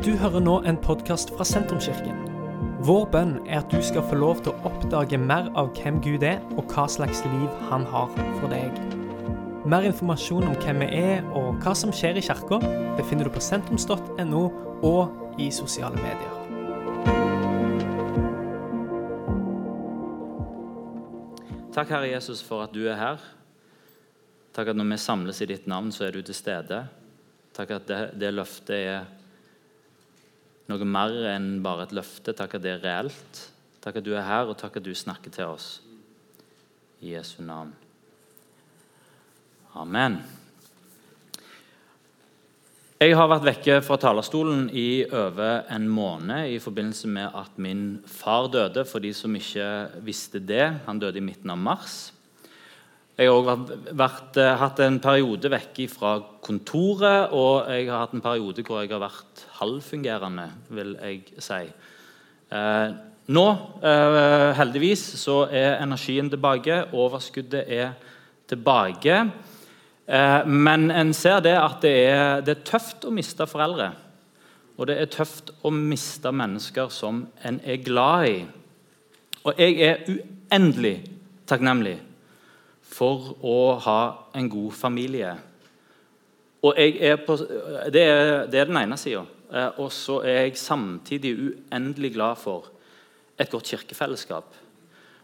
Du hører nå en podkast fra Sentrumskirken. Vår bønn er at du skal få lov til å oppdage mer av hvem Gud er, og hva slags liv han har for deg. Mer informasjon om hvem vi er og hva som skjer i kirka, befinner du på sentrums.no og i sosiale medier. Takk, Herre Jesus, for at du er her. Takk at når vi samles i ditt navn, så er du til stede. Takk at det, det løftet er noe mer enn bare et løfte. Takk at det er reelt. Takk at du er her, og takk at du snakker til oss. I Jesu navn. Amen. Jeg har vært vekke fra talerstolen i over en måned i forbindelse med at min far døde. For de som ikke visste det, han døde i midten av mars. Jeg har også eh, hatt en periode vekk fra kontoret, og jeg har hatt en periode hvor jeg har vært halvfungerende, vil jeg si. Eh, nå, eh, heldigvis, så er energien tilbake, overskuddet er tilbake. Eh, men en ser det at det er, det er tøft å miste foreldre. Og det er tøft å miste mennesker som en er glad i. Og jeg er uendelig takknemlig for å ha en god familie. Og er på, det, er, det, er, den ene sida. Eh, og så er jeg samtidig uendelig glad for et godt kirkefellesskap.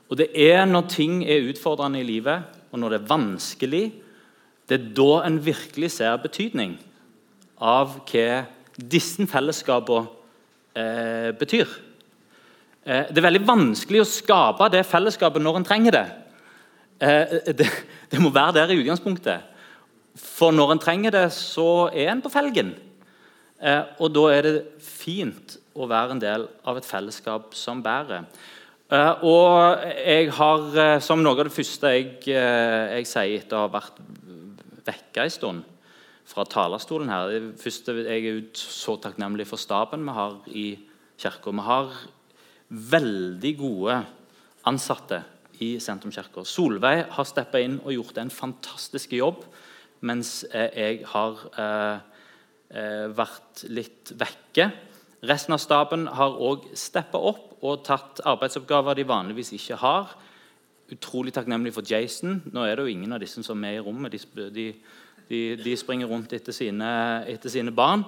Og det er når ting er utfordrende i livet, og når det er vanskelig, det er da en virkelig ser betydning av hva disse fellesskapene eh, betyr. Eh, det er veldig vanskelig å skape det fellesskapet når en trenger det. Eh, det, det, må være der i utgangspunktet. For når en trenger det, så er en på felgen. Eh, og da er det fint å være en del av et fellesskap som bærer. Eh, og jeg har, som noe av det første jeg, jeg sier etter å ha vært vekka en stund fra talerstolen her det første, Jeg er så takknemlig for staben vi har i kirka. Vi har veldig gode ansatte i Sentrumskirka. Solveig har steppa inn og gjort en fantastisk jobb, mens jeg har eh, eh, vært litt vekke. Resten av staben har òg steppa opp og tatt arbeidsoppgaver de vanligvis ikke har. Utrolig takknemlig for Jason. Nå er det jo ingen av disse som er i rommet. De, de, de springer rundt etter sine, etter sine barn.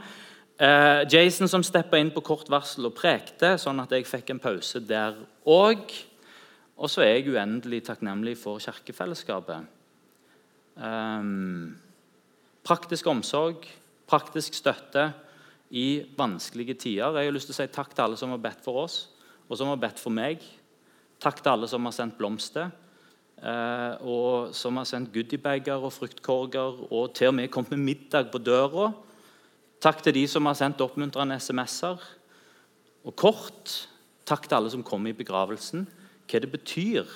Eh, Jason som steppa inn på kort varsel og prekte, sånn at jeg fikk en pause der òg. Og så er jeg uendelig takknemlig for kirkefellesskapet. Um, praktisk omsorg, praktisk støtte i vanskelige tider. Jeg har lyst til å si takk til alle som har bedt for oss, og som har bedt for meg. Takk til alle som har sendt blomster, uh, og som har sendt goodiebager og fruktkorger, og til og med kommet med middag på døra. Takk til de som har sendt oppmuntrende SMS-er og kort. Takk til alle som kom i begravelsen hva det betyr.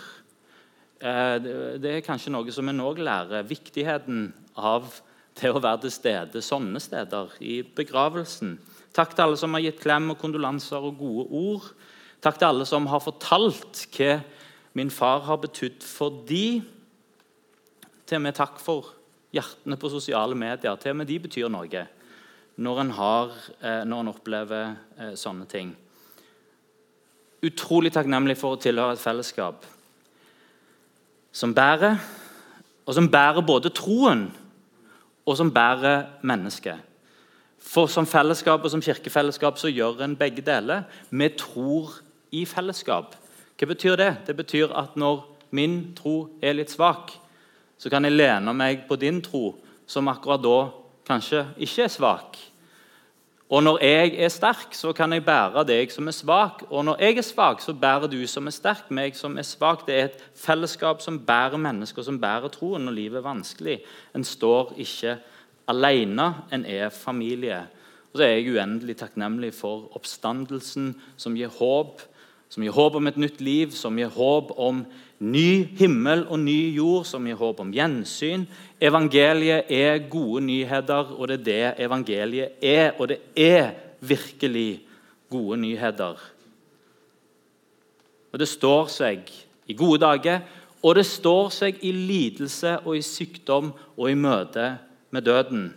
Eh, det er kanskje noe som en òg lærer. Viktigheten av det å være til stede sånne steder, i begravelsen. Takk til alle som har gitt klem og kondolanser og gode ord. Takk til alle som har fortalt hva min far har betydd for de. Til og med takk for hjertene på sosiale medier. Til og med de betyr noe når en, har, eh, når en opplever eh, sånne ting utrolig takknemlig for å tilhøre et fellesskap som bærer, og som bærer både troen og som bærer mennesket. For som fellesskap og som kirkefellesskap så gjør en begge deler. Vi tror i fellesskap. Hva betyr det? Det betyr at når min tro er litt svak, så kan jeg lene meg på din tro, som akkurat da kanskje ikke er svak. Og når jeg er sterk, så kan jeg bære deg som er svak. Og når jeg er svak, så bærer du som er sterk, meg som er svak. Det er et fellesskap som bærer mennesker, som bærer troen når livet er vanskelig. En står ikke alene, en er familie. Og så er jeg uendelig takknemlig for oppstandelsen som gir håp. Som gir håp om et nytt liv, som gir håp om Ny himmel og ny jord som gir håp om gjensyn. Evangeliet er gode nyheter, og det er det evangeliet er. Og det er virkelig gode nyheter. Og Det står seg i gode dager, og det står seg i lidelse og i sykdom og i møte med døden.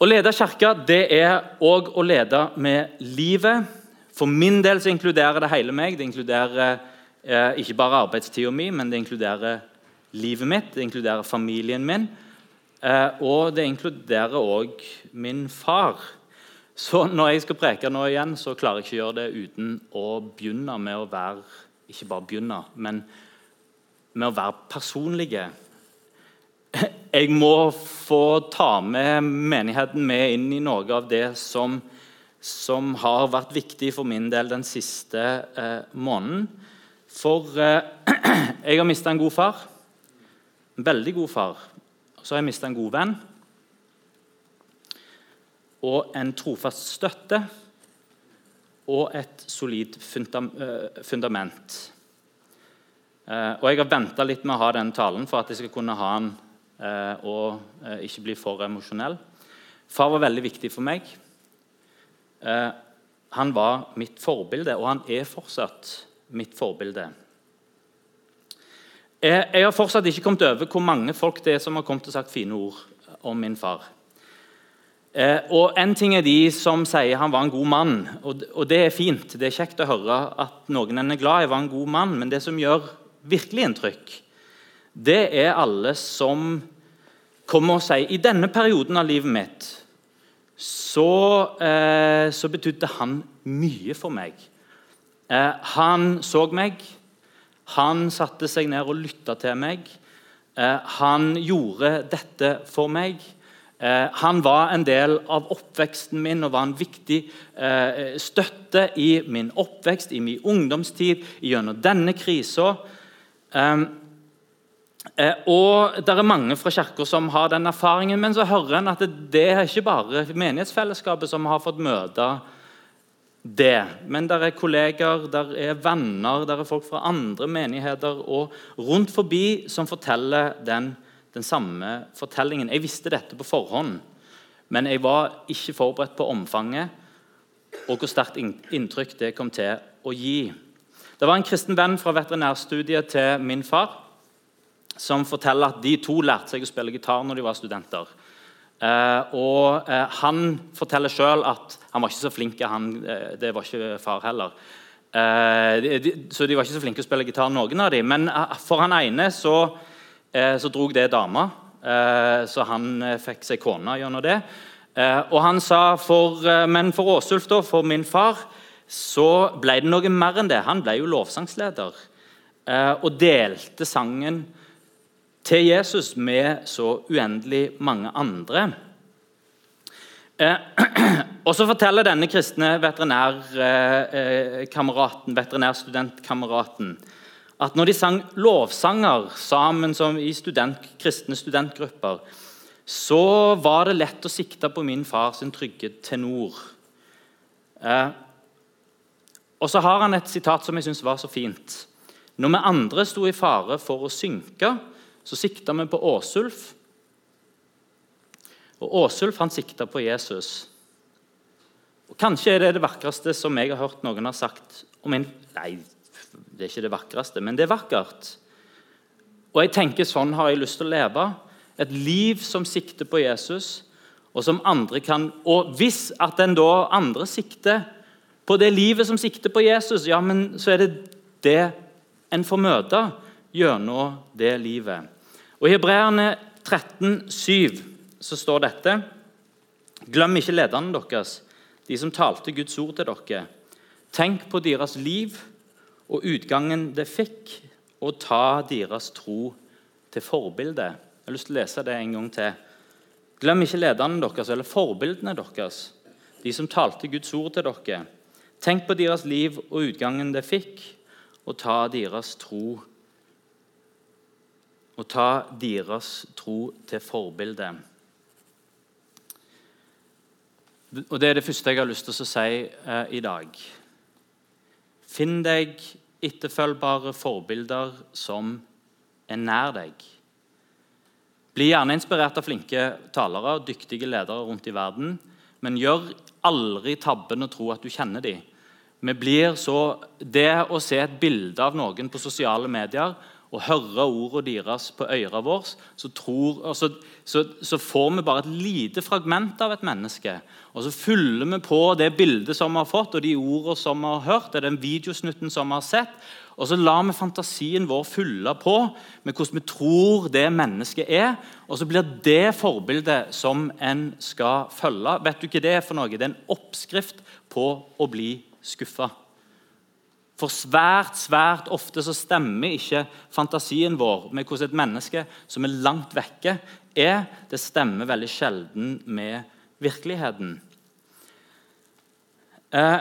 Å lede kirka det er òg å lede med livet. For min del så inkluderer det hele meg. Det inkluderer eh, ikke bare arbeidstida mi, men det inkluderer livet mitt, det inkluderer familien min. Eh, og det inkluderer òg min far. Så når jeg skal preke nå igjen, så klarer jeg ikke å gjøre det uten å begynne med å være Ikke bare begynne, men med å være personlige. Jeg må få ta med menigheten med inn i noe av det som, som har vært viktig for min del den siste eh, måneden. For eh, jeg har mista en god far. En veldig god far. Så har jeg mista en god venn og en trofast støtte og et solid eh, fundament. Eh, og Jeg har venta litt med å ha den talen for at jeg skal kunne ha den eh, og ikke bli for emosjonell. Far var veldig viktig for meg. Han var mitt forbilde, og han er fortsatt mitt forbilde. Jeg har fortsatt ikke kommet over hvor mange folk det er som har kommet og sagt fine ord om min far. Eh, og En ting er de som sier han var en god mann, og, og, det er fint. Det er kjekt å høre at noen en er glad i, var en god mann, men det som gjør virkelig inntrykk, det er alle som kommer og sier i denne perioden av livet mitt så, eh, så betydde han mye for meg. Eh, han så meg, han satte seg ned og lytta til meg. Eh, han gjorde dette for meg. Eh, han var en del av oppveksten min og var en viktig eh, støtte i min oppvekst, i min ungdomstid, gjennom denne krisa. Eh, og Det er mange fra kirka som har den erfaringen, men så hører en at det er ikke bare menighetsfellesskapet som har fått møte det. Men det er kolleger, det er venner, det er folk fra andre menigheter og rundt forbi som forteller den den samme fortellingen. Jeg visste dette på forhånd, men jeg var ikke forberedt på omfanget og hvor sterkt inntrykk det kom til å gi. Det var en kristen venn fra veterinærstudiet til min far som forteller at de to lærte seg å spille gitar når de var studenter. Eh, og eh, Han forteller sjøl at han var ikke så flink. Han, eh, det var ikke far heller. Eh, de, de, så de var ikke så flinke å spille gitar, noen av dem. Men eh, for han ene så Eh, så drog det dama, så han fikk seg kone gjennom det. Og han sa for, Men for Åsulf, da, for min far, så ble det noe mer enn det. Han ble jo lovsangsleder og delte sangen til Jesus med så uendelig mange andre. og Så forteller denne kristne veterinærkameraten, veterinærstudentkameraten at når de sang lovsanger sammen i student, kristne studentgrupper, så var det lett å sikte på min far sin trygge tenor. Eh, og så har han et sitat som jeg syns var så fint. Når vi andre sto i fare for å synke, så sikta vi på Åsulf. Og Åsulf han sikta på Jesus. Og Kanskje er det det vakreste som jeg har hørt noen har sagt om en Nei, det er ikke det vakreste, men det er vakkert. Og jeg tenker Sånn har jeg lyst til å leve. Et liv som sikter på Jesus, og som andre kan Og hvis at en da andre sikter på det livet som sikter på Jesus, ja, men så er det det en får møte gjennom det livet. Og I Hebreerne 13,7 så står dette Glem ikke lederne deres, de som talte Guds ord til dere. Tenk på deres liv og utgangen det fikk, og ta deres tro til forbilde. Jeg har lyst til å lese det en gang til. Glem ikke lederne deres eller forbildene deres, de som talte Guds ord til dere. Tenk på deres liv og utgangen det fikk, og ta deres tro og ta deres tro til forbilde. Og Det er det første jeg har lyst til å si eh, i dag. Finn deg etterfølgbare forbilder som er nær deg. Bli gjerne inspirert av flinke talere og dyktige ledere rundt i verden, men gjør aldri tabben å tro at du kjenner dem. Vi blir så, Det å se et bilde av noen på sosiale medier og høre ordene deres på øra våre, så, så, så, så, får vi bare et lite fragment av et menneske. Og så fyller vi på det bildet som vi har fått, og de ordene som vi har hørt, og den videosnutten som vi har sett. Og så lar vi fantasien vår fylle på med hvordan vi tror det mennesket er. Og så blir det forbildet som en skal følge. Vet du hva det er for noe? Det er en oppskrift på å bli skuffa. For svært svært ofte så stemmer ikke fantasien vår med hvordan et menneske som er langt vekke, er. Det stemmer veldig sjelden med virkeligheten. Eh,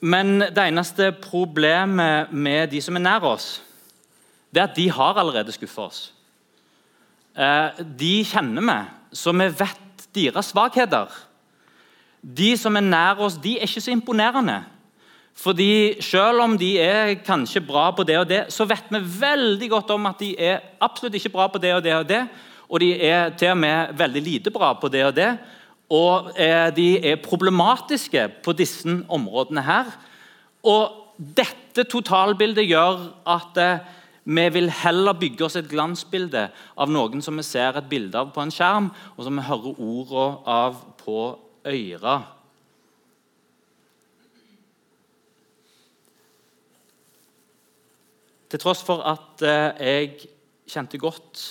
men det eneste problemet med de som er nær oss, det er at de har allerede skuffa oss. Eh, de kjenner vi, så vi vet deres svakheter. De som er nær oss, de er ikke så imponerende. Fordi Selv om de er kanskje bra på det og det, så vet vi veldig godt om at de er absolutt ikke bra på det og det og det. Og de er til og med veldig lite bra på det og det. Og eh, de er problematiske på disse områdene her. Og dette totalbildet gjør at eh, vi vil heller bygge oss et glansbilde av noen som vi ser et bilde av på en skjerm, og som vi hører ordene av på øra. Til tross for at eh, jeg kjente godt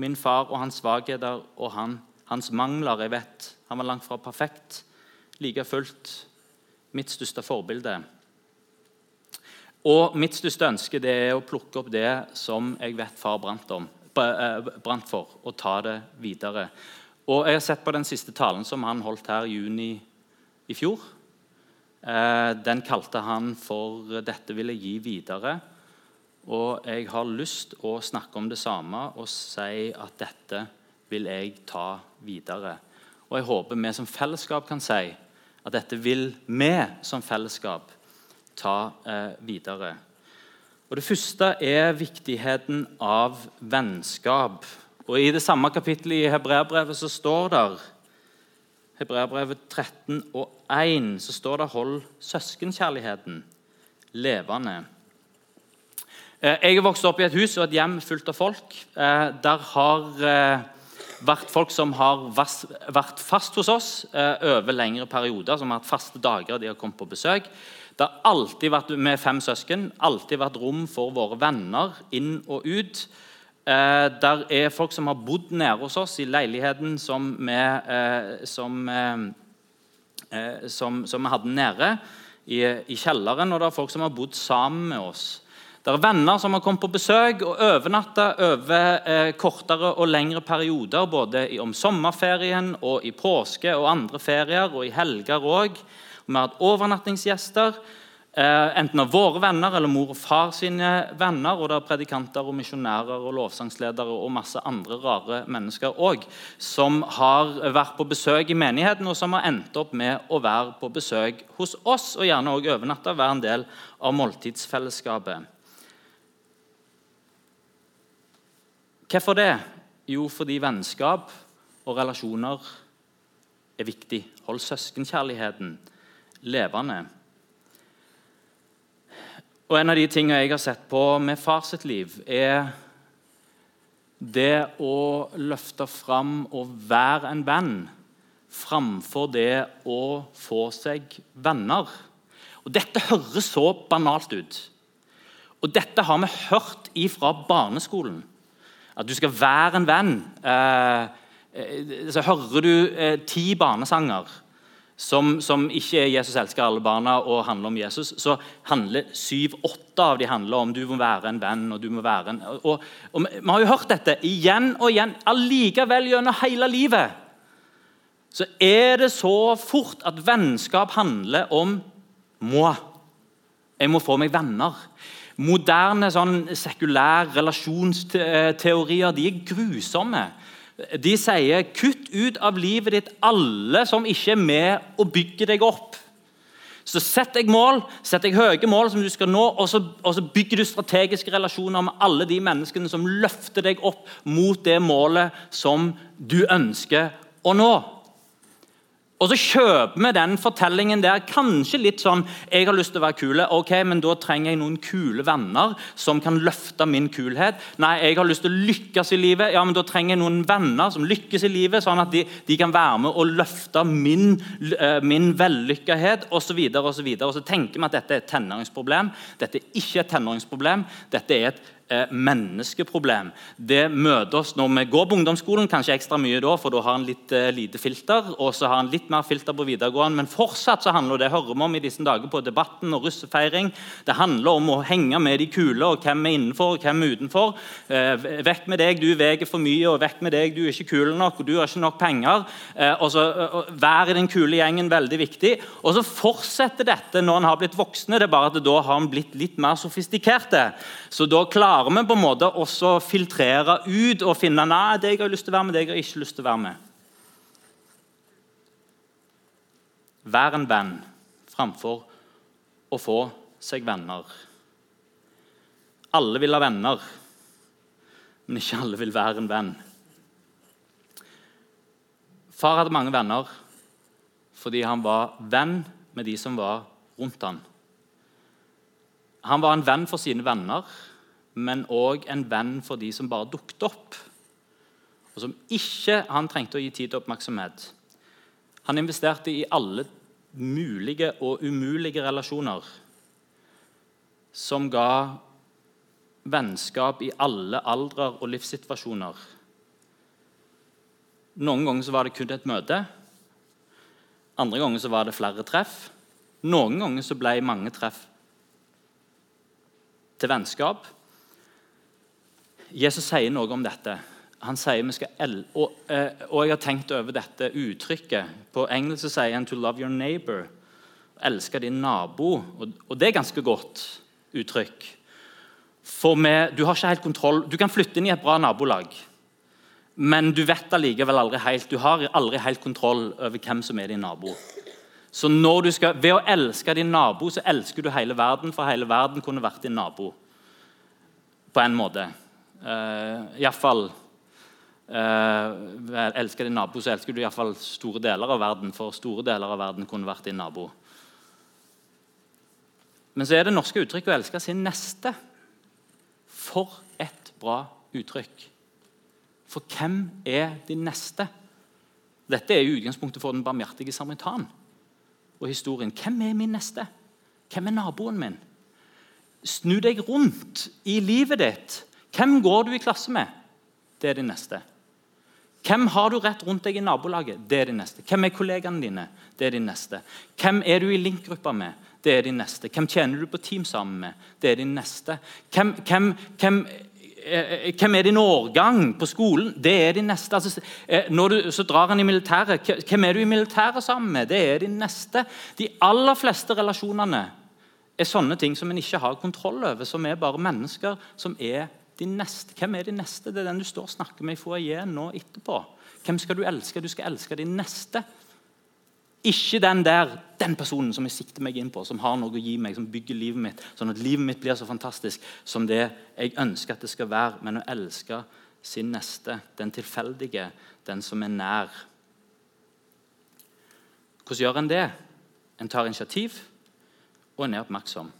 min far og hans svakheter og han, hans mangler Jeg vet han var langt fra perfekt. Like fullt mitt største forbilde. Og mitt største ønske det er å plukke opp det som jeg vet far brant, om, eh, brant for, og ta det videre. Og Jeg har sett på den siste talen som han holdt her i juni i fjor. Eh, den kalte han for 'Dette vil jeg gi videre'. Og jeg har lyst å snakke om det samme og si at dette vil jeg ta videre. Og jeg håper vi som fellesskap kan si at dette vil vi som fellesskap ta eh, videre. Og Det første er viktigheten av vennskap. Og I det samme kapittelet i Hebreabrevet så står det Hebreabrevet 13 og 1 så står det 'hold søskenkjærligheten levende'. Eh, jeg er vokst opp i et hus og et hjem fullt av folk. Eh, der har eh, vært folk som har vært fast hos oss over lengre perioder. Som har hatt faste dager de har kommet på besøk. Det har alltid vært med fem søsken, alltid vært rom for våre venner inn og ut. Der er folk som har bodd nede hos oss i leiligheten som vi, som, som, som vi hadde nede i, i kjelleren. Og det er folk som har bodd sammen med oss det er venner som har kommet på besøk og overnatta over eh, kortere og lengre perioder, både om sommerferien og i påske og andre ferier og i helger òg. Vi har hatt overnattingsgjester, eh, enten av våre venner eller mor og far sine venner. Og det er predikanter og misjonærer og lovsangsledere og masse andre rare mennesker òg som har vært på besøk i menigheten, og som har endt opp med å være på besøk hos oss, og gjerne òg overnatta, være en del av måltidsfellesskapet. Hvorfor det? Jo, fordi vennskap og relasjoner er viktig. Hold søskenkjærligheten levende. Og En av de tingene jeg har sett på med far sitt liv, er det å løfte fram og være en venn framfor det å få seg venner. Og Dette høres så banalt ut. Og dette har vi hørt ifra barneskolen. At du skal være en venn. Eh, eh, så hører du eh, ti barnesanger som, som, ikke er 'Jesus elsker alle barna' og handler om Jesus, så handler syv-åtte av de handler om du må være en venn. og du må være en... Og, og Vi har jo hørt dette igjen og igjen. Allikevel gjennom hele livet så er det så fort at vennskap handler om må. Jeg må få meg venner. Moderne sånn, sekulære relasjonsteorier de er grusomme. De sier 'kutt ut av livet ditt alle som ikke er med og bygger deg opp'. Så Sett deg mål, sett deg høye mål som du skal nå, og så, og så bygger du strategiske relasjoner med alle de menneskene som løfter deg opp mot det målet som du ønsker å nå. Og så kjøper vi den fortellingen der kanskje litt sånn Jeg har lyst til å være kule, ok, men da trenger jeg noen kule venner som kan løfte min kulhet. Nei, jeg har lyst til å lykkes i livet, ja, men da trenger jeg noen venner som lykkes i livet, sånn at de, de kan være med og løfte min, uh, min vellykkethet osv. Videre, og, så og så tenker vi at dette er et tenåringsproblem. Dette er ikke et tenåringsproblem. Dette er et menneskeproblem. Det møter oss når vi går på ungdomsskolen, kanskje ekstra mye da, for da har en litt eh, lite filter. Og så har en litt mer filter på videregående. Men fortsatt så handler det hører vi om i disse dager på debatten og russefeiring. Det handler om å henge med de kule, og hvem er innenfor og hvem er utenfor. Eh, vekk med deg, du veier for mye, og vekk med deg, du er ikke kul nok, og du har ikke nok penger. Eh, og så Vær i den kule gjengen veldig viktig. Og så fortsetter dette når en har blitt voksne. Det er bare at da har en blitt litt mer sofistikerte. Så da klarer klarer vi på en måte også å filtrere ut og finne nei, det jeg har lyst til å være med, det jeg har ikke lyst til å være med. Vær en venn framfor å få seg venner. Alle vil ha venner, men ikke alle vil være en venn. Far hadde mange venner fordi han var venn med de som var rundt ham. Han var en venn for sine venner men òg en venn for de som bare dukket opp, og som ikke han trengte å gi tid til oppmerksomhet. Han investerte i alle mulige og umulige relasjoner som ga vennskap i alle aldrer og livssituasjoner. Noen ganger var det kun et møte. Andre ganger var det flere treff. Noen ganger ble mange treff til vennskap. Jesus sier noe om dette. Han sier vi skal og, eh, og, jeg har tenkt over dette uttrykket. På engelsk sier han 'to love your neighbor'. Elske din nabo. Og, og det er ganske godt uttrykk. For med, du har ikke helt kontroll. Du kan flytte inn i et bra nabolag, men du vet allikevel aldri helt, du har aldri helt kontroll over hvem som er din nabo. Så skal, Ved å elske din nabo så elsker du hele verden, for hele verden kunne vært din nabo. På en måte. Uh, Iallfall uh, Elsker din nabo, så elsker du iallfall store deler av verden. For store deler av verden kunne vært din nabo. Men så er det norske uttrykket å elske sin neste. For et bra uttrykk. For hvem er din neste? Dette er jo utgangspunktet for den barmhjertige samaritan og historien. Hvem er min neste? Hvem er naboen min? Snu deg rundt i livet ditt hvem går du i klasse med? Det er din neste. Hvem har du rett rundt deg i nabolaget? Det er din neste. Hvem er kollegaene dine? Det er din neste. Hvem er du i link-gruppa med? Det er din neste. Hvem tjener du på team sammen med? Det er din neste. Hvem, hvem, hvem, eh, hvem er din årgang på skolen? Det er din neste. Altså, eh, når du, så drar han i militæret. Hvem er du i militæret sammen med? Det er din neste. De aller fleste relasjonene er sånne ting som en ikke har kontroll over, som er bare mennesker som er neste, hvem er din neste? Det er den du står og snakker med i foajeen nå etterpå. Hvem skal du elske? Du skal elske din neste. Ikke den der, den personen som jeg sikter meg inn på, som har noe å gi meg, som bygger livet mitt, sånn at livet mitt blir så fantastisk som det jeg ønsker at det skal være. Men å elske sin neste, den tilfeldige, den som er nær. Hvordan gjør en det? En tar initiativ, og en er oppmerksom.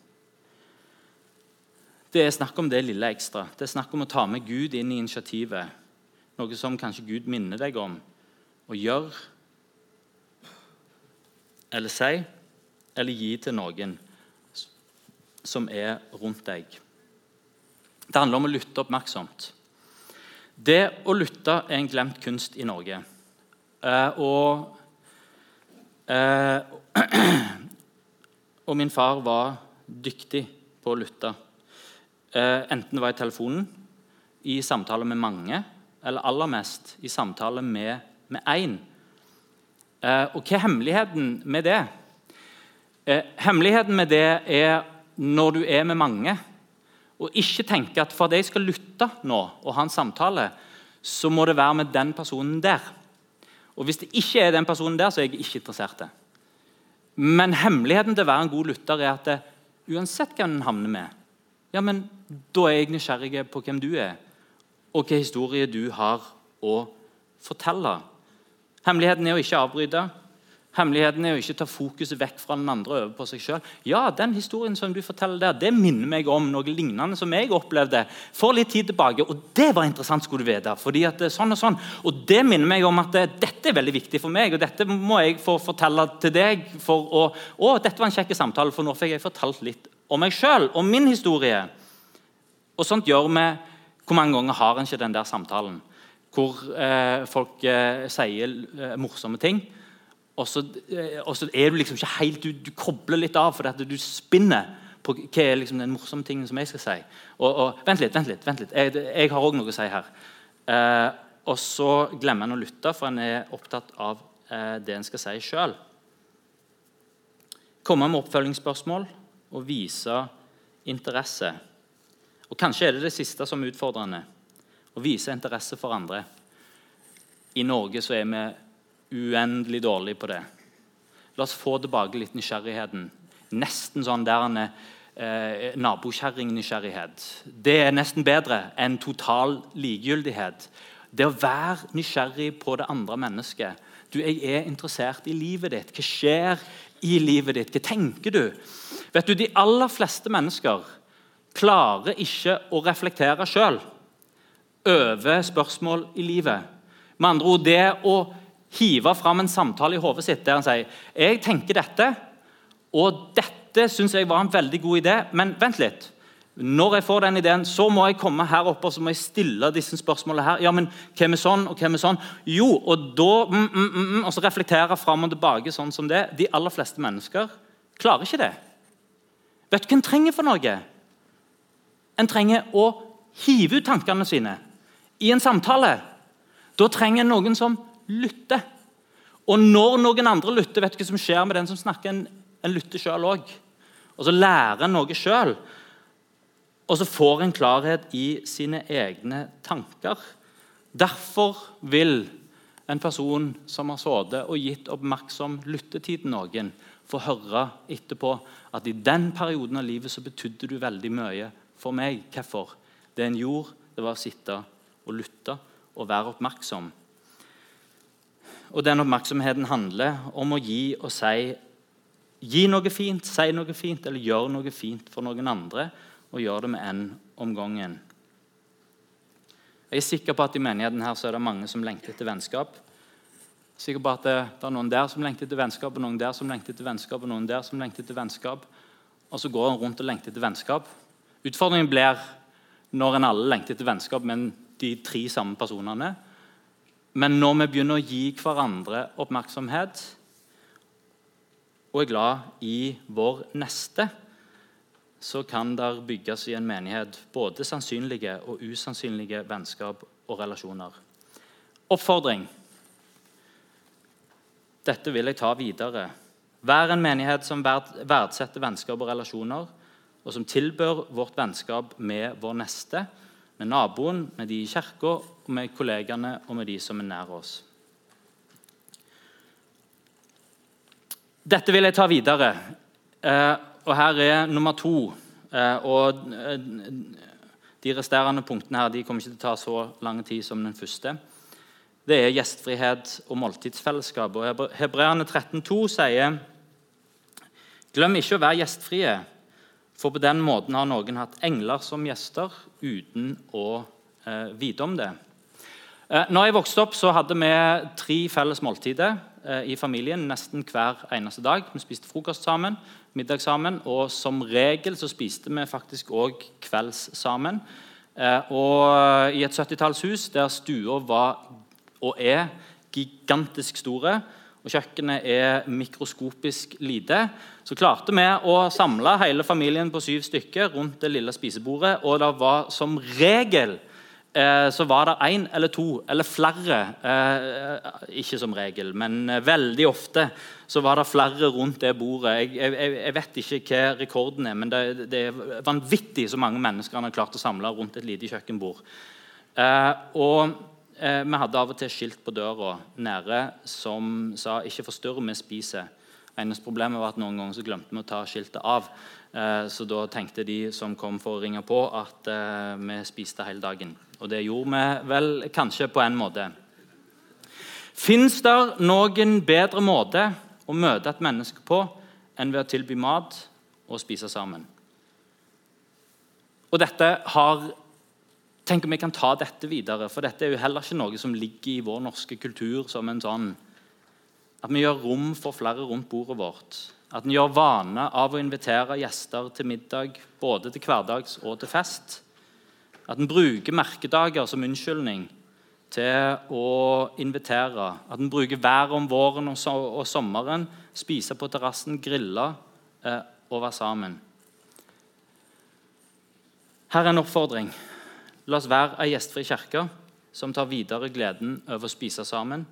Det er snakk om det lille ekstra. Det er snakk om å ta med Gud inn i initiativet. Noe som kanskje Gud minner deg om å gjøre eller si eller gi til noen som er rundt deg. Det handler om å lytte oppmerksomt. Det å lytte er en glemt kunst i Norge. Eh, og, eh, og min far var dyktig på å lytte. Eh, enten det var i telefonen, i samtale med mange, eller aller mest i samtale med én. Eh, og hva er hemmeligheten med det? Eh, hemmeligheten med det er når du er med mange, og ikke tenke at for at jeg skal lytte nå og ha en samtale, så må det være med den personen der. Og Hvis det ikke er den personen der, så er jeg ikke interessert. Men hemmeligheten til å være en god lytter er at det, uansett hvem en havner med, ja, men da er jeg nysgjerrig på hvem du er, og hvilken historie du har å fortelle. Hemmeligheten er å ikke avbryte. Hemmeligheten er å ikke ta fokuset vekk fra den andre over på seg sjøl. Ja, den historien som du forteller der, det minner meg om noe lignende som jeg opplevde for litt tid tilbake. Og det var interessant, skulle du vite. fordi at det er sånn Og sånn. Og det minner meg om at det, dette er veldig viktig for meg, og dette må jeg få fortelle til deg. for å, å dette var en kjekk samtale, for nå fikk jeg fortalt litt om meg sjøl, om min historie. Og sånt gjør vi. Hvor mange ganger har en ikke den der samtalen hvor eh, folk eh, sier eh, morsomme ting? Og så, eh, og så, er du liksom ikke helt Du, du kobler litt av fordi du spinner på hva er liksom den morsomme tingen som jeg skal si. Og, og Vent litt, vent litt. vent litt. Jeg, jeg har òg noe å si her. Eh, og så glemmer en å lytte, for en er opptatt av eh, det en skal si sjøl. Komme med oppfølgingsspørsmål og vise interesse. Og Kanskje er det det siste som er utfordrende. Å vise interesse for andre. I Norge så er vi uendelig dårlige på det. La oss få tilbake litt nysgjerrigheten. Nesten sånn der en eh, nabokjerringnysgjerrighet. Det er nesten bedre enn total likegyldighet. Det å være nysgjerrig på det andre mennesket. Du, Jeg er interessert i livet ditt. Hva skjer i livet ditt? Hva tenker du? Vet du, De aller fleste mennesker klarer ikke å reflektere sjøl over spørsmål i livet. Med andre ord, det å hive fram en samtale i hodet sitt der han sier jeg tenker dette, og dette syns jeg var en veldig god idé, men vent litt. Når jeg får den ideen, så må jeg komme her oppe og så må jeg stille disse spørsmålene her. Ja, men hvem er sånn, og hvem er sånn? Jo, og da mm, mm, mm, mm og så reflektere fram og tilbake sånn som det. De aller fleste mennesker klarer ikke det. Vet du hva en trenger for noe? En trenger å hive ut tankene sine i en samtale. Da trenger en noen som lytter. Og når noen andre lytter, vet du hva som skjer med den som snakker? En, en lytter sjøl òg. Og så lærer en noe sjøl. Og så får en klarhet i sine egne tanker. Derfor vil en person som har sittet og gitt oppmerksom lyttetid til noen, få høre etterpå at i den perioden av livet så betydde du veldig mye for meg. Hvorfor? Det en gjorde, det var å sitte og lytte og være oppmerksom. Og den oppmerksomheten handler om å gi og si Gi noe fint, si noe fint eller gjør noe fint for noen andre. Og gjør det med en om gangen. Jeg er sikker på at i menigheten her så er det mange som lengter etter vennskap. Jeg er sikker på at det, det, er noen der som lengter etter vennskap, og noen der som lengter etter vennskap, og noen der som lengter etter vennskap. Og så går en rundt og lengter etter vennskap. Utfordringen blir når en alle lengter etter vennskap, men de tre samme personene. Men når vi begynner å gi hverandre oppmerksomhet og er glad i vår neste, så kan det bygges i en menighet både sannsynlige og usannsynlige vennskap og relasjoner. Oppfordring. Dette vil jeg ta videre. Vær en menighet som verdsetter vennskap og relasjoner, og som tilbør vårt vennskap med vår neste med naboen, med de i kirka, med kollegaene og med de som er nær oss. Dette vil jeg ta videre. Eh, og her er nummer to. Eh, og eh, de resterende punktene her de kommer ikke til å ta så lang tid som den første. Det er gjestfrihet og måltidsfellesskap. Og Hebreerne 13,2 sier Glem ikke å være gjestfrie for på den måten har noen hatt engler som gjester uten å eh, vite om det. Eh, når jeg vokste opp, så hadde vi tre felles måltider eh, i familien nesten hver eneste dag. Vi spiste frokost sammen, middag sammen, og som regel så spiste vi faktisk òg kvelds sammen. Eh, og I et 70-tallshus der stua var og er gigantisk store, og kjøkkenet er mikroskopisk lite, så klarte vi å samle hele familien på syv stykker rundt det lille spisebordet. Og det var som regel så var det én eller to eller flere eh, Ikke som regel, men eh, veldig ofte så var det flere rundt det bordet. Jeg, jeg, jeg vet ikke hva rekorden er, men det, det, er vanvittig så mange mennesker han har klart å samle rundt et lite kjøkkenbord. Eh, og Eh, vi hadde av og til skilt på døra nede som sa 'ikke forstyrr, vi spiser'. Eneste problemet var at noen ganger så glemte vi å ta skiltet av. Eh, så da tenkte de som kom for å ringe på, at eh, vi spiste hele dagen. Og det gjorde vi vel kanskje på en måte. Fins det noen bedre måte å møte et menneske på enn ved å tilby mat og spise sammen. Og dette har Tenk om vi kan ta dette videre, for dette er jo heller ikke noe som ligger i vår norske kultur som en sånn At vi gjør rom for flere rundt bordet vårt. At en gjør vane av å invitere gjester til middag, både til hverdags og til fest. At en bruker merkedager som unnskyldning til å invitere. At en bruker været om våren og, sommeren, spise på terrassen, grille eh, og være sammen. Her er en oppfordring. La oss være ei gjestfri kirke som tar videre gleden over å spise sammen,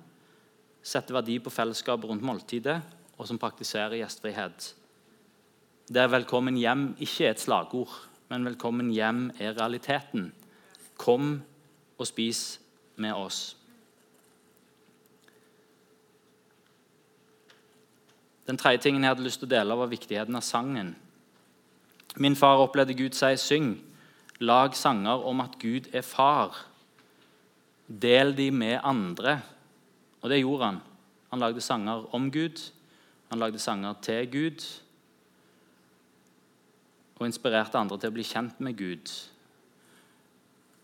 setter verdi på fellesskapet rundt måltidet, og som praktiserer gjestfrihet. Det er 'velkommen hjem' ikke et slagord, men 'velkommen hjem' er realiteten. Kom og spis med oss. Den tredje tingen jeg hadde lyst til å dele, var viktigheten av sangen. Min far opplevde Gud si 'syng'. Lag sanger om at Gud er far. Del de med andre. Og det gjorde han. Han lagde sanger om Gud, han lagde sanger til Gud og inspirerte andre til å bli kjent med Gud.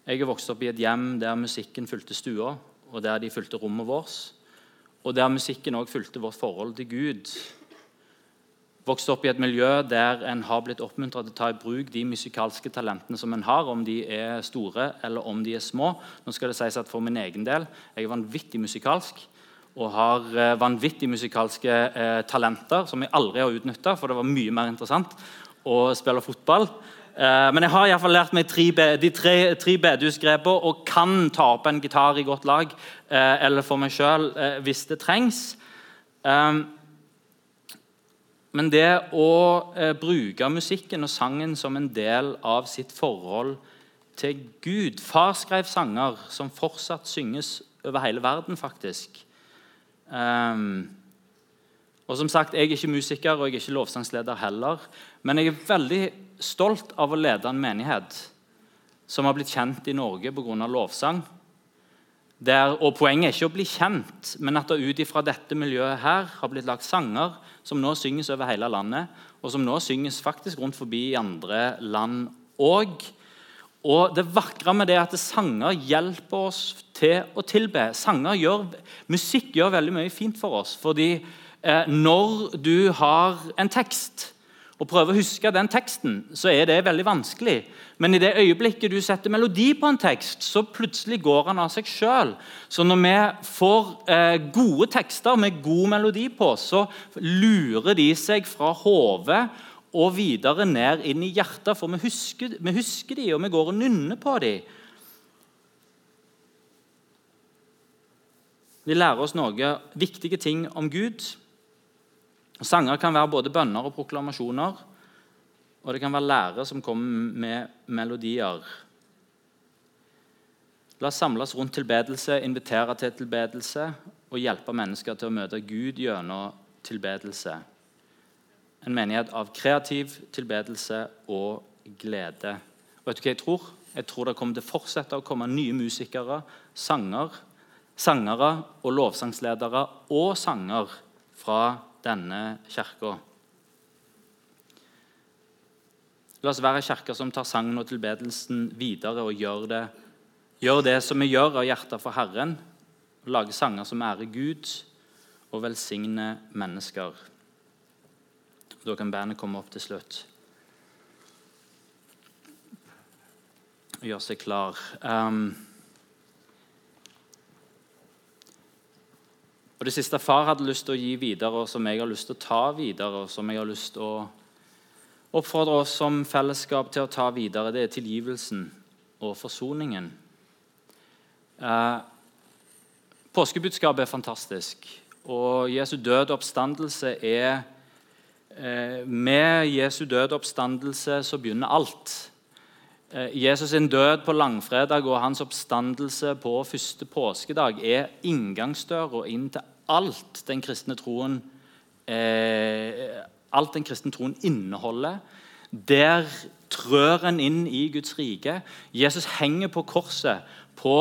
Jeg er vokst opp i et hjem der musikken fulgte stua, og der de fulgte rommet vårt. Og der musikken òg fulgte vårt forhold til Gud vokst opp i et miljø der en har blitt oppmuntret til å ta i bruk de musikalske talentene som en har, om de er store eller om de er små. Nå skal det sies at For min egen del jeg er vanvittig musikalsk og har eh, vanvittig musikalske eh, talenter som jeg aldri har utnytta, for det var mye mer interessant å spiller fotball. Eh, men jeg har i hvert fall lært meg tre, de tre, tre bedehusgrepene og kan ta opp en gitar i godt lag eh, eller for meg sjøl eh, hvis det trengs. Men det å bruke musikken og sangen som en del av sitt forhold til Gud Far skrev sanger som fortsatt synges over hele verden, faktisk. Og som sagt, Jeg er ikke musiker og jeg er ikke lovsangsleder heller, men jeg er veldig stolt av å lede en menighet som har blitt kjent i Norge pga. lovsang. Der, og Poenget er ikke å bli kjent, men at det ut ifra dette miljøet her har blitt lagt sanger som nå synges over hele landet, og som nå synges faktisk rundt forbi i andre land òg. Og det vakre med det er at sanger hjelper oss til å tilbe. Gjør, Musikk gjør veldig mye fint for oss. fordi eh, når du har en tekst og prøver å huske den teksten, så er det veldig vanskelig. Men i det øyeblikket du setter melodi på en tekst, så plutselig går han av seg sjøl. Så når vi får eh, gode tekster med god melodi på, så lurer de seg fra hodet og videre ned inn i hjertet, for vi husker, vi husker de, og vi går og nynner på de. De lærer oss noe viktige ting om Gud. Sanger kan være både bønner og proklamasjoner. Og det kan være lærere som kommer med melodier. La oss samles rundt tilbedelse, invitere til tilbedelse og hjelpe mennesker til å møte Gud gjennom tilbedelse. En menighet av kreativ tilbedelse og glede. Og vet du hva Jeg tror Jeg tror det kommer til å fortsette å komme nye musikere, sanger, sangere og lovsangsledere og sanger fra denne kirka. La oss være en som tar sangen og tilbedelsen videre og gjør det, gjør det som vi gjør av hjertet for Herren. og Lage sanger som ærer Gud og velsigner mennesker. Da kan bandet komme opp til slutt. Gjøre seg klar. Um, Og Det siste far hadde lyst til å gi videre, og som jeg har lyst til å ta videre, og som jeg har lyst til å oppfordre oss som fellesskap til å ta videre, det er tilgivelsen og forsoningen. Eh, påskebudskapet er fantastisk, og Jesu død oppstandelse er eh, Med Jesu død oppstandelse så begynner alt. Eh, Jesus' sin død på langfredag og hans oppstandelse på første påskedag er inngangsdøra inn til alt den kristne troen eh, alt den kristne troen inneholder. Der trør en inn i Guds rike. Jesus henger på korset på,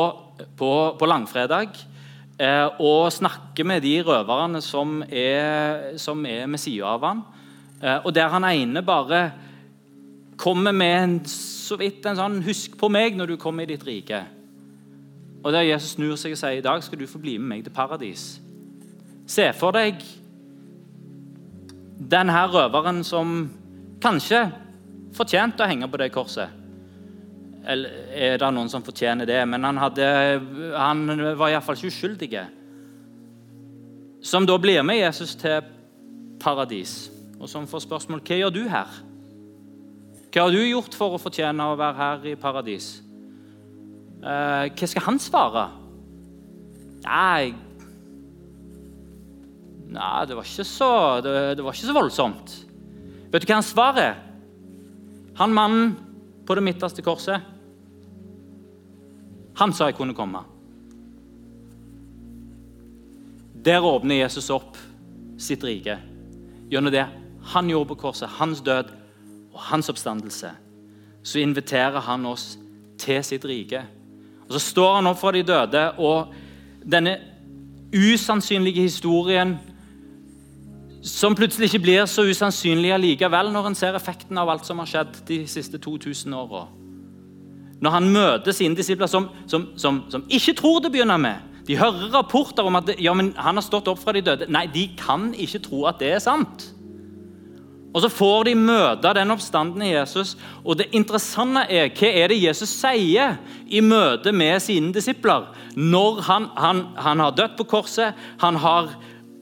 på, på langfredag. eh, og snakker med de røverne som er, som er med sida av ham. Eh, og der han ene bare kommer med en, så vidt en sånn 'Husk på meg når du kommer i ditt rike'. Og der Jesus snur seg og sier i dag skal du få bli med meg til paradis. Se for deg den her røveren som kanskje fortjente å henge på det korset. Eller er det noen som fortjener det? Men han, hadde, han var iallfall ikke uskyldig. Som da blir med Jesus til paradis, og som får spørsmål hva gjør du her? Hva har du gjort for å fortjene å være her i paradis? Eh, hva skal han svare? Nei, Nei det, var ikke så, det, det var ikke så voldsomt. Vet du hva han svarer? Han mannen på det midterste korset, han sa jeg kunne komme. Der åpner Jesus opp sitt rike gjennom det han gjorde på korset, hans død og hans oppstandelse. Så inviterer han oss til sitt rike. Og Så står han opp fra de døde, og denne usannsynlige historien som plutselig ikke blir så usannsynlig allikevel når en ser effekten av alt som har skjedd de siste 2000 åra. Når han møter sine disipler som, som, som, som, ikke tror det begynner med. De hører rapporter om at ja, han har stått opp fra de døde. Nei, de kan ikke tro at det er sant. Og Så får de møte den oppstanden i Jesus. Og det interessante er hva er det Jesus sier i møte med sine disipler når han, han, han har dødd på korset, han har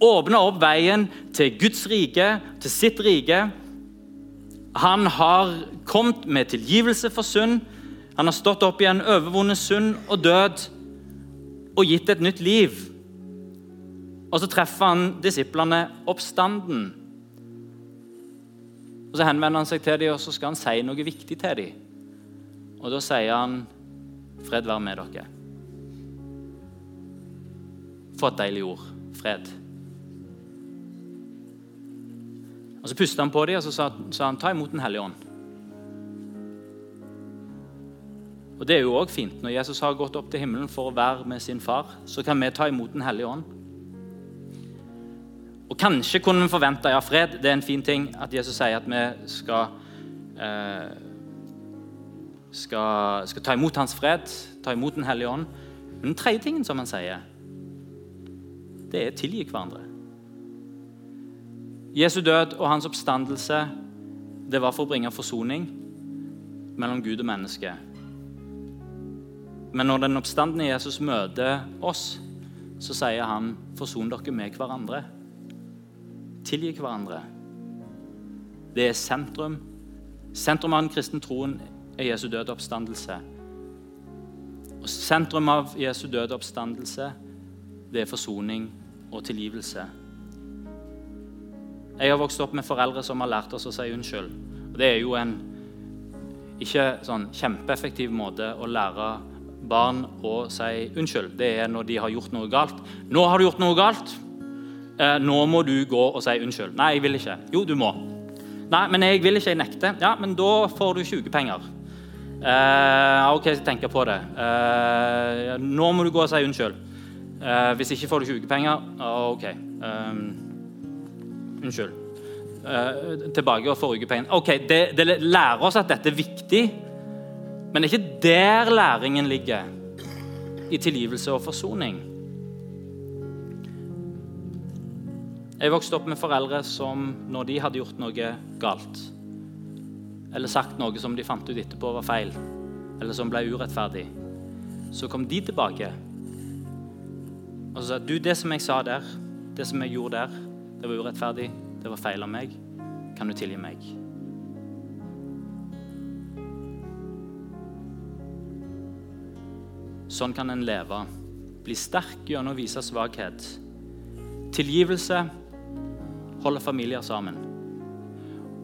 åpna opp veien til Guds rike, til sitt rike. Han har kommet med tilgivelse for synd. Han har stått opp igjen, overvunnet synd og død og gitt et nytt liv. Og så treffer han disiplene oppstanden. Og Så henvender han seg til dem og så skal han si noe viktig til dem. Og Da sier han 'Fred være med dere'. For et deilig ord. Fred. Og Så pustet han på dem og så sa, sa han, 'Ta imot Den hellige ånd'. Og Det er jo også fint. Når Jesus har gått opp til himmelen for å være med sin far, så kan vi ta imot Den hellige ånd. Og Kanskje kunne vi forvente ja, fred. Det er en fin ting at Jesus sier at vi skal, eh, skal, skal ta imot hans fred, ta imot Den hellige ånd. Men den tredje tingen som han sier, det er tilgi hverandre. Jesu død og hans oppstandelse det var for å bringe forsoning mellom Gud og menneske. Men når den oppstandende Jesus møter oss, så sier han, 'Forson dere med hverandre'. Tilgi hverandre. Det er sentrum. Sentrum av den kristne troen er Jesu døde oppstandelse. Og sentrum av Jesu døde oppstandelse, det er forsoning og tilgivelse. Jeg har vokst opp med foreldre som har lært oss å si unnskyld. Og det er jo en ikke sånn kjempeeffektiv måte å lære barn å si unnskyld. Det er når de har gjort noe galt. 'Nå har du gjort noe galt. Eh, nå må du gå og si unnskyld.' 'Nei, jeg vil ikke.' 'Jo, du må.' 'Nei, men jeg vil ikke. Jeg nekter.' 'Ja, men da får du sykepenger.' Eh, OK, jeg tenker på det. Eh, 'Nå må du gå og si unnskyld.' Eh, 'Hvis ikke får du sykepenger.' OK. Um, Unnskyld. Uh, tilbake og får penger. Ok, det, det, lærer oss at dette er viktig, men det er ikke der læringen ligger. I tilgivelse og forsoning. Jeg vokste opp med foreldre som når de hadde gjort noe galt, eller sagt noe som de fant ut etterpå var feil, eller som ble urettferdig, så kom de tilbake og sa du, det som jeg sa der, det som jeg gjorde der, det var urettferdig. Det var feil av meg. Kan du tilgi meg? Sånn kan en leve. Bli sterk gjennom å vise svakhet. Tilgivelse holder familier sammen.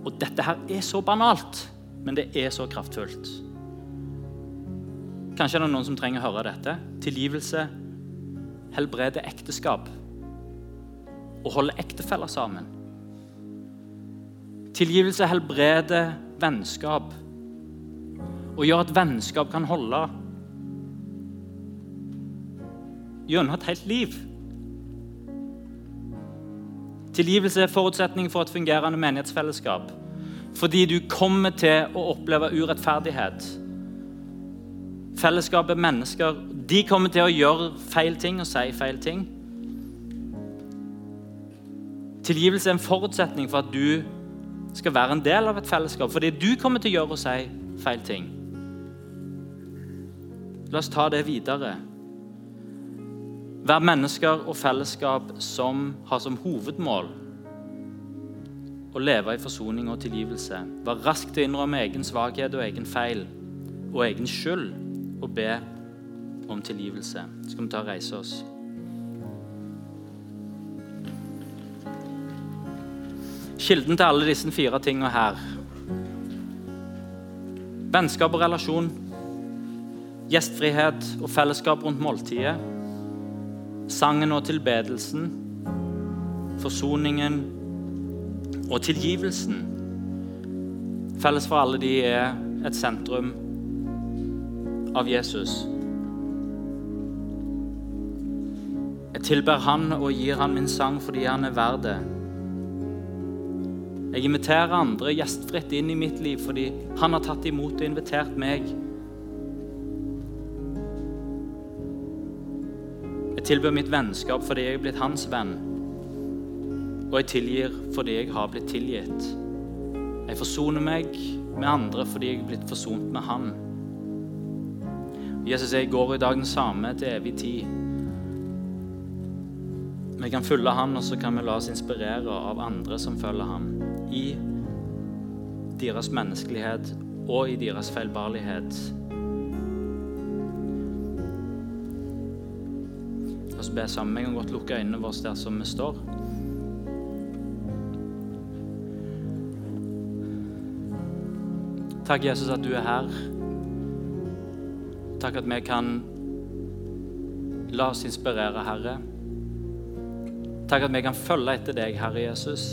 Og dette her er så banalt, men det er så kraftfullt. Kanskje er det noen som trenger å høre dette. Tilgivelse helbreder ekteskap og holde ektefeller sammen. Tilgivelse helbreder vennskap og gjør at vennskap kan holde. gjennom et helt liv. Tilgivelse er forutsetning for et fungerende menighetsfellesskap. Fordi du kommer til å oppleve urettferdighet. Fellesskapet, mennesker, de kommer til å gjøre feil ting og si feil ting. Tilgivelse er en forutsetning for at du skal være en del av et fellesskap. Fordi du kommer til å gjøre og si feil ting. La oss ta det videre. Være mennesker og fellesskap som har som hovedmål å leve i forsoning og tilgivelse. Være rask til å innrømme egen svakhet og egen feil og egen skyld og be om tilgivelse. Så skal vi ta og reise oss. Kilden til alle disse fire tingene her Vennskap og relasjon, gjestfrihet og fellesskap rundt måltidet sangen og tilbedelsen, forsoningen og tilgivelsen. Felles for alle de er et sentrum av Jesus. Jeg tilber Han og gir Han min sang fordi Han er verd det. Jeg inviterer andre gjestfritt inn i mitt liv fordi Han har tatt imot og invitert meg Tilbyr mitt vennskap fordi jeg er blitt hans venn. Og jeg tilgir fordi jeg har blitt tilgitt. Jeg forsoner meg med andre fordi jeg er blitt forsont med Han. Jesus, jeg går i dag den samme til evig tid. Vi kan følge Han, og så kan vi la oss inspirere av andre som følger Han. I deres menneskelighet og i deres feilbarlighet. Be sammen. Vi kan godt lukke øynene våre der som vi står. Takk, Jesus, at du er her. Takk at vi kan la oss inspirere, Herre. Takk at vi kan følge etter deg, Herre Jesus.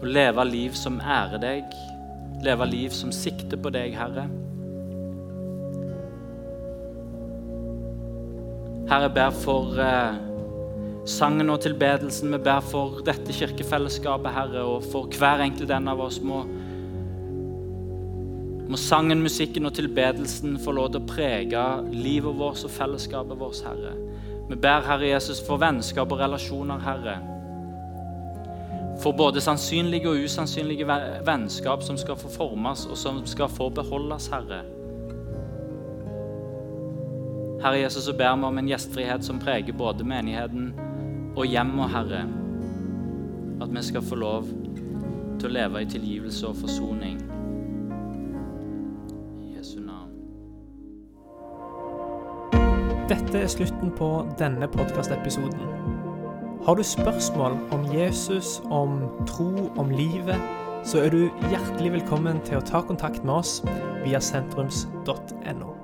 Og leve liv som ærer deg. Leve liv som sikter på deg, Herre. Herre, jeg ber for eh, sangen og tilbedelsen. Vi ber for dette kirkefellesskapet, Herre, og for hver enkelt en av oss. Må, må sangen, musikken og tilbedelsen få lov til å prege livet vårt og fellesskapet vårt, Herre. Vi ber, Herre Jesus, for vennskap og relasjoner, Herre. For både sannsynlige og usannsynlige vennskap som skal få formes, og som skal få beholdes, Herre. Herre Jesus, så ber vi om en gjestfrihet som preger både menigheten og hjemmet, Herre. At vi skal få lov til å leve i tilgivelse og forsoning. I Jesu navn. Dette er slutten på denne podkastepisoden. Har du spørsmål om Jesus, om tro, om livet, så er du hjertelig velkommen til å ta kontakt med oss via sentrums.no.